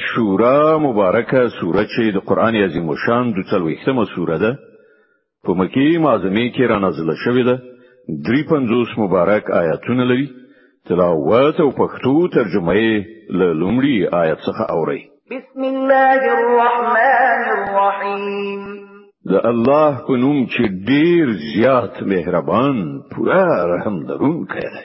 شورا مبارکه سوره چې د قران عظیم شان د څلوېښتمه سوره ده په مکی معظمه کې را نازله شوې ده درې پنځوس مبارک آیاتونه لري تلاوت او پښتو ترجمه یې له لومړي آیت څخه اوري بسم الله الرحمن الرحیم د الله په نوم چې ډیر زیات مهربان پورا رحم درونکی دی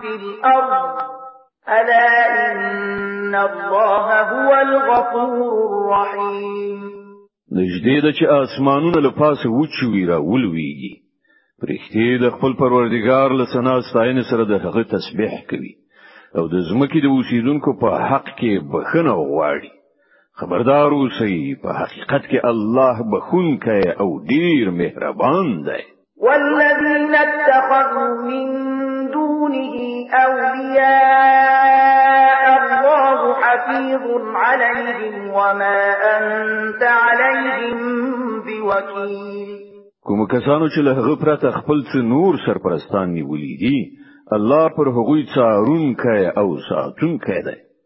في الأرض ألا إن الله هو الغفور الرحيم نجدې د چې آسمانونه له پاسه وچوي را ولويږي پرښتې د خپل پروردګار له ثنا ستاینې سره د هغه تسبیح کوي او د زمکې د اوسیدونکو په حق کې بخنه غواړي خبردار اوسئ په حقیقت کې الله بخونکی او ډیر مهربان دی والذین اتخذوا من دونه اولیاء الله حفیظ علیهم وما انت علیهم بوکیل کوم کسانو چې له هغه پرته خپل څه نور سرپرستان نیولې دي الله پر هغوی څارونکی او ساتونکی دی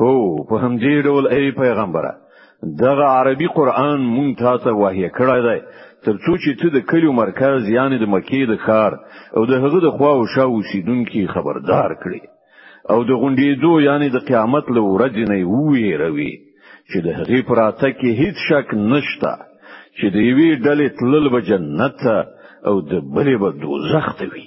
هو په همدې ډول ای پیغمبره دغه عربي قران مونږ تاسو وحی کړی دی ترڅو چې ته د کلیو مرکز یعنی د مکې د ښار او د هغه د خوا او شا اوسیدونکو خبردار کړي او د غونډېدو یعنی د قیامت له ورځې نه ویروي چې د هغې پراته کې هیڅ شک نشته چې د یوې ډلې تلل به جنت او د بلې به دوزخ ته وي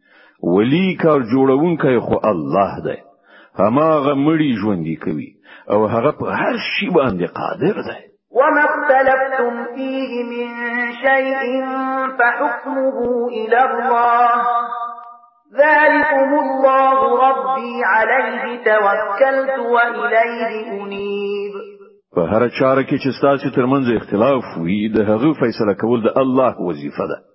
ولی کار جوړونکی خو الله دی هماغه مړی ژوندې کوي او هغه په هر شي باندې قادر دی وما اختلفتم فيه من شيء فحكمه إلى الله ذلكم الله ربي عليه توكلت وإليه أنيب په هر چاره کې چې ستاسو ترمنځ اختلاف وي د هغه فیصله کول د الله وظیفه ده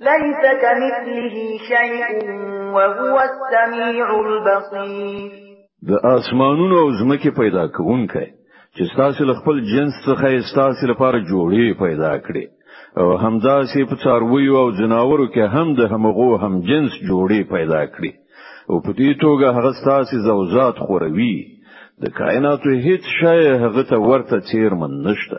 ليس كمثله شيء وهو السميع البصير د آسمانونو او زمکه پیدا کوونکی چې ستاسو له خپل جنس څخه ستاسو لپاره جوړې پیدا کړي او همدا سي په څارویو او جناورو کې هم د همغو هم جنس جوړې پیدا کړي او په دې توګه هغه ستاسو زوزات خوروي د کائناتو هیڅ شی هغه ته ورته چیرمن نشته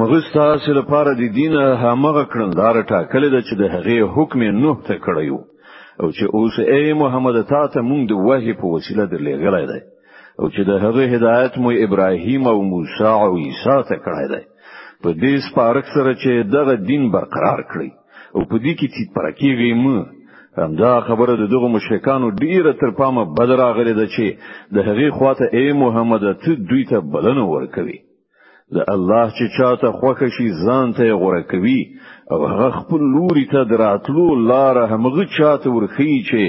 مغز تاسو لپاره د دین هغه کړندار ټاکل د چې د هغه حکم نه ته کړیو او چې اوس ای محمد تا ته مونږ د وحی په وسیله درلېږلای دی او چې د هغه هدایت مو ابراهیم او موسی او عیسی ته کړی دی په دې سپارښت سره چې دغه دین برقرار کړی او په دې کې چې پرکیږي مو همدا خبره د دغه مشرکانو ډیره تر پامه بدراغله ده چې د هغه خواته ای محمد ته دوی ته بلنه ورکوي د الله چې چاته خوښه شي ځان ته غوړه کوي او هغه خپل لوري ته دراتلو لار همغه چاته ورخی چې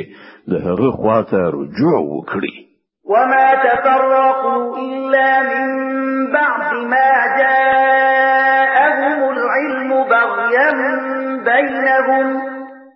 د هغه خواته رجوع وکړي وما تفرقوا إلا من بعد ما جاءهم العلم بغيا بينهم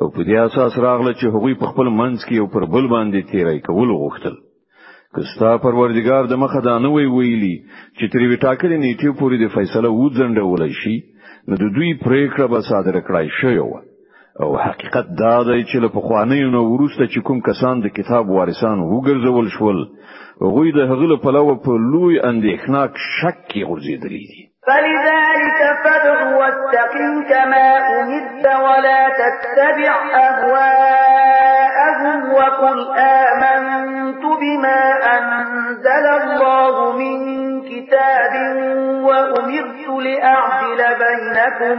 او په دې اساس راغله چې هغوی په خپل منځ کې یو پر بل باندې تیرای کول غوښتل کستا پروردگار د مخه دا نه وی ویلی چې تری وټاکلې نیټه پوری د فیصله و ځنډول شي نو د دوی پریکړه به صادره کړای شي او حقیقت دا دی چې له پخوانی نو ورسته چې کوم کسان د کتاب وارثان وګرځول شول غوی د هغه په لور په لوی اندېښناک شک کې غورځېدلی دي فلذلك فادع واتقي كما أمرت ولا تتبع أهواءهم وقل آمنت بما أنزل الله من كتاب وأمرت لأعدل بينكم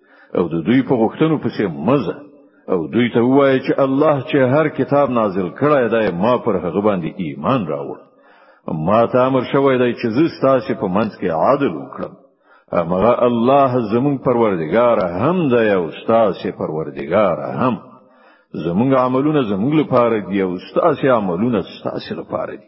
او د دوی په غوښتنو پسې مزه او دوی ته وایي چې الله چې هر کتاب نازل کړی دی ما پر هغه باندې ایمان راوړ ما ته امر شوی دی چې زه ستاسو په منځ کې عادل وکړم هغه الله زمون پروردگار هم دی او ستاسو پروردگار هم زمونږ عملونه زمونږ لپاره دی او ستاسو عملونه ستاسو لپاره دی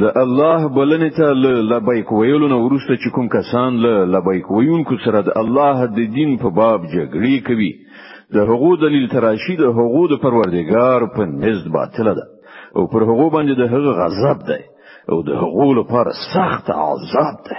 د الله بلنې ته له لبیک ویلو نه ورسته چې کوم کسان له لبیک ویونکو سره د الله د دین په باب جګړې کوي د هغو دلیل تراشی د هغو د پروردګار په نزد باطل ده او پر هغو باندې د هغه غضب ده او د هغو لپاره سخت عذاب ده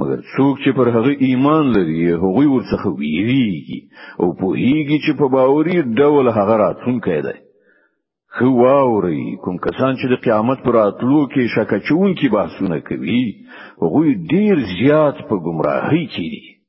مګر څوک چې پر هغه ایمان لري هغه ورڅخه ویریږي او په هیږي چې په باوري ډول هغه راتلونکی دی خو واوري کوم کسان چې د قیامت پر اتلو کې شک چون کې بحثونه کوي هغه ډیر زیات په گمراهۍ کې دي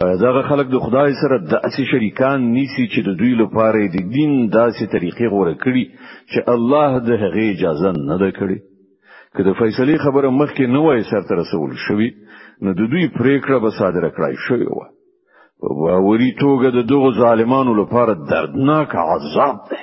دغه خلک د خدای سره د اسی شریکان نیسی چې د دوی لپاره د دین داسې طریقې غوړه کړي چې الله د هغه اجازه نه ده کړې که د فیصله خبره مخکې نه وای سرته رسول شوی نو د دوی پریکړه به صادره کړای شوی و باوري توګه د دغو ظالمانو لپاره دردناک عذاب دی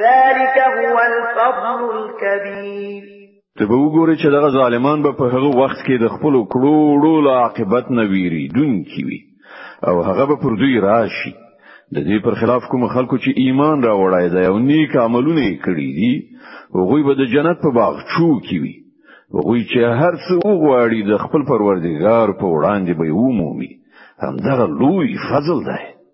ذلك هو الفضل الكبير ته به وګوري چې دغه ظالمان به په هغه وخت کې د خپل کړو وړو له عاقبت نه ویری دن کی وي او هغه به پر دوی راشي د دې پر خلاف کوم خلکو چې ایمان را وړای دی او نیک عملونه یې کړی دي هغه به د جنت په باغ چو کی وي هغه چې هر څه وغواړي د خپل پروردګار په وړاندې به ومومي همدغه لوی فضل دی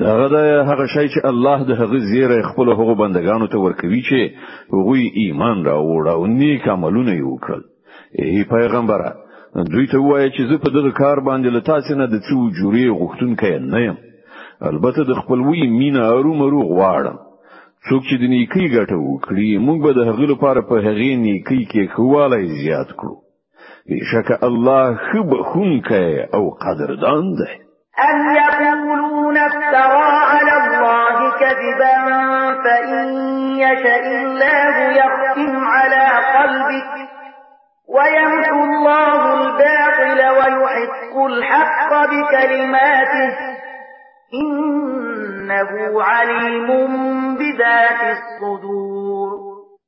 دغه د هغه شی چې الله د هغه زیره خپل هغه بندگانو ته ورکوي چې هغه ایمان راوړ او نیک عملونه یې وکړل ای پیغمبره دوی ته وایي چې زه په دغه کار باندې له تاسو نه د څو جوړې غوښتونکې نه یم البته د خپلوي مینه ارو مرو غواړم څوک چې د نیکی ګټه وکړي موږ به د هغه لپاره په هغه نیکی کې خواله زیات کړو بشک الله خب خونکی او قدردان دی أم يقولون افترى على الله كذبا فإن يشأ الله يختم على قلبك ويمحو الله الباطل ويحق الحق بكلماته إنه عليم بذات الصدور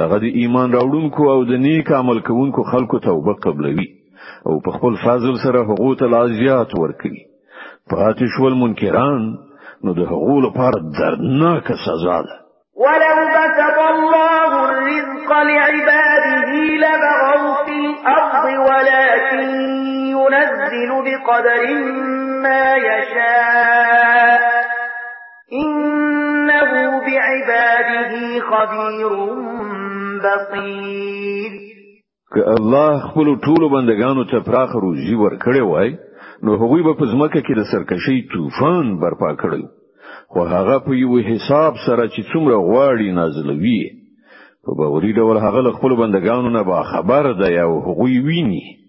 هغه د ایمان راوړونکو او د نیک عمل کوونکو خلکو توبه قبلوي او په خپل فضل سره هغه ته لازیات ورکړي پاتې شول منکران نو د هغو لپاره درناک سزا ده ولو بسط الله الرزق لعباده لبغوا في الأرض ولكن ينزل بقدر ما يشاء انه بعباده خبير بصير که الله خپل ټولو بندگانو ته پراخ روزي ورکړي وای نو هغوی به په ځمکه کې د سرکشي طوفان برپا کړی خو هغه په یو حساب سره چې څومره غواړي نازلوي په باوري ډول هغه خپل بندگانو نه با خبر دی او هغوی ویني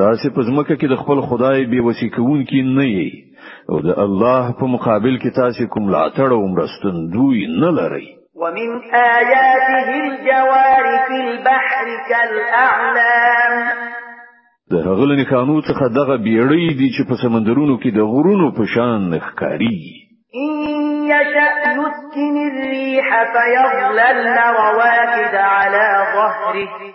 تاسو په ځمکه کې د خپل خدای بي وسی کوونکی نه یي او د الله په مقابل کې تاسو کوم لاتړ او مرستون دوی نه لري ومن آياته الجوار في البحر كالأعلام د هغه نښانو څخه دغه بیړۍ دي چې په سمندرونو کې د غرونو په شان ښکاري إن يشأ يسكن الريح فيظللن رواكد على ظهره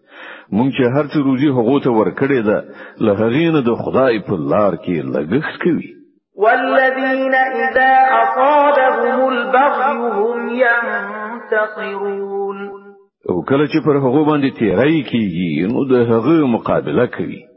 مونږ چې هر څه روزي هغه ته ورکړې ده له هغې نه د خدای په لار کې لګښت کوي والذین اذا اصابهم البغي هم ينتصرون او کله چې پر هغه باندې تیرای کیږي نو د هغه مقابله کوي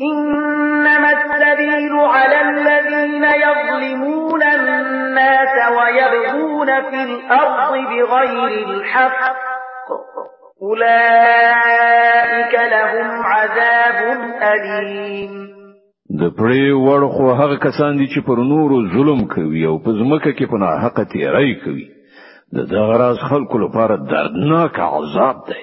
انما السبيل على الذين يظلمون الناس ويبغون في الارض بغير الحق اولئك لهم عذاب اليم د پرې وړ خو هغه کسان دي چې پر نورو ظلم کوي او په ځمکه کې په ناحقه تیرای کوي د دغه راز خلکو لپاره دردناک عذاب دی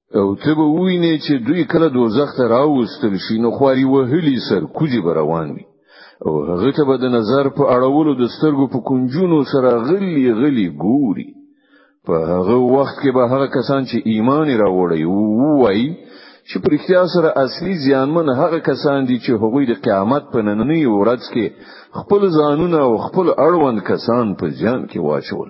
او ته به وینې چې دوی کله دوزخ ته راوستل شي نو خواري وهلي سر کوزي روان وي او هغه ته به د نظر په اړولو د سترګو په کنجونو سره غلي غلي ګوري په هغه وخت کې به هغه کسان چې ایمان راوړی وو وایي چې پر اختیار سره اصلي زیانمن هغه کسان دي چې هغوی د قیامت په نننۍ ورځ کې خپل ځانونه او خپل اړوند کسان په زیان کې واچول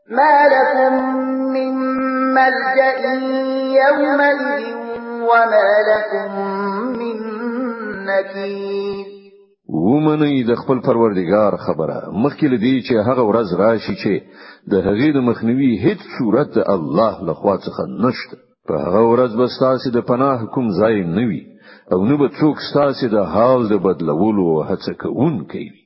ما لكم من ملجأ يومئذ وما لكم من نكير ومنئ د خپل پروردگار خبره مخکې لدی چې هغه ورځ راشي چې د هغې د مخنیوي هیڅ صورت الله لخوا څخه نشته په هغه ورځ به ستاسو د پناه کوم ځای نه وي او نو به څوک ستاسو د حال د بدلولو هڅه کوونکی وي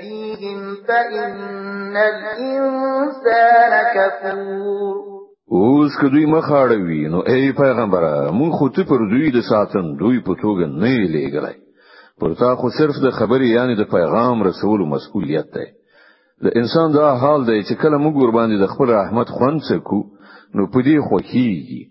فيهم فإن الإنسان كفور اوس که دوی مخ اړوي نو ای پیغمبره مونږ خو ته پر دوی د ساتن دوی په توګه نه لېګلای پر تا خو صرف د خبرې یعنی د پیغام رسولو مسؤلیت دی د انسان دا حال دی چې کله موږ ور باندې د خپل رحمت خوند څکو نو په دې خوخیږي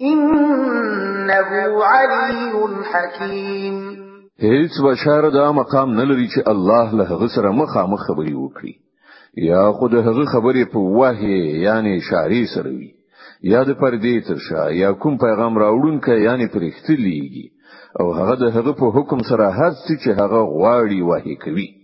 انه علي حكيم هیڅ بشر دا مقام نه لري چې الله له هغه سره مخامخ خبري وکړي یا خود هغه خبرې په وحي یعنی شاری سره وي یا د پردې تر شا یا کوم پیغام راوړونکی یعنی پرختلیږي او هغه د هغه په حکم سره هر څه چې هغه غواړي وحي کوي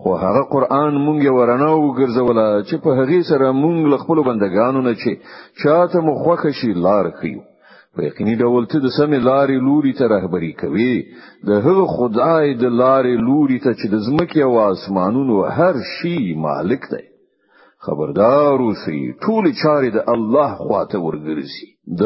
خو هغه قران مونږ یې ورنا وګرځوله چې په هغه سره مونږ له خپل بندگانو نه چې چاته مو خوښ شي لار خيو په یقیني ډول ته د سمې لارې لوري ته رهبري کوي د هغه خدای د لارې لوري ته چې د زمکه او اسمانونو هر شي مالک دی خبردار اوسئ ټول چارې د الله خواته ورګرځي د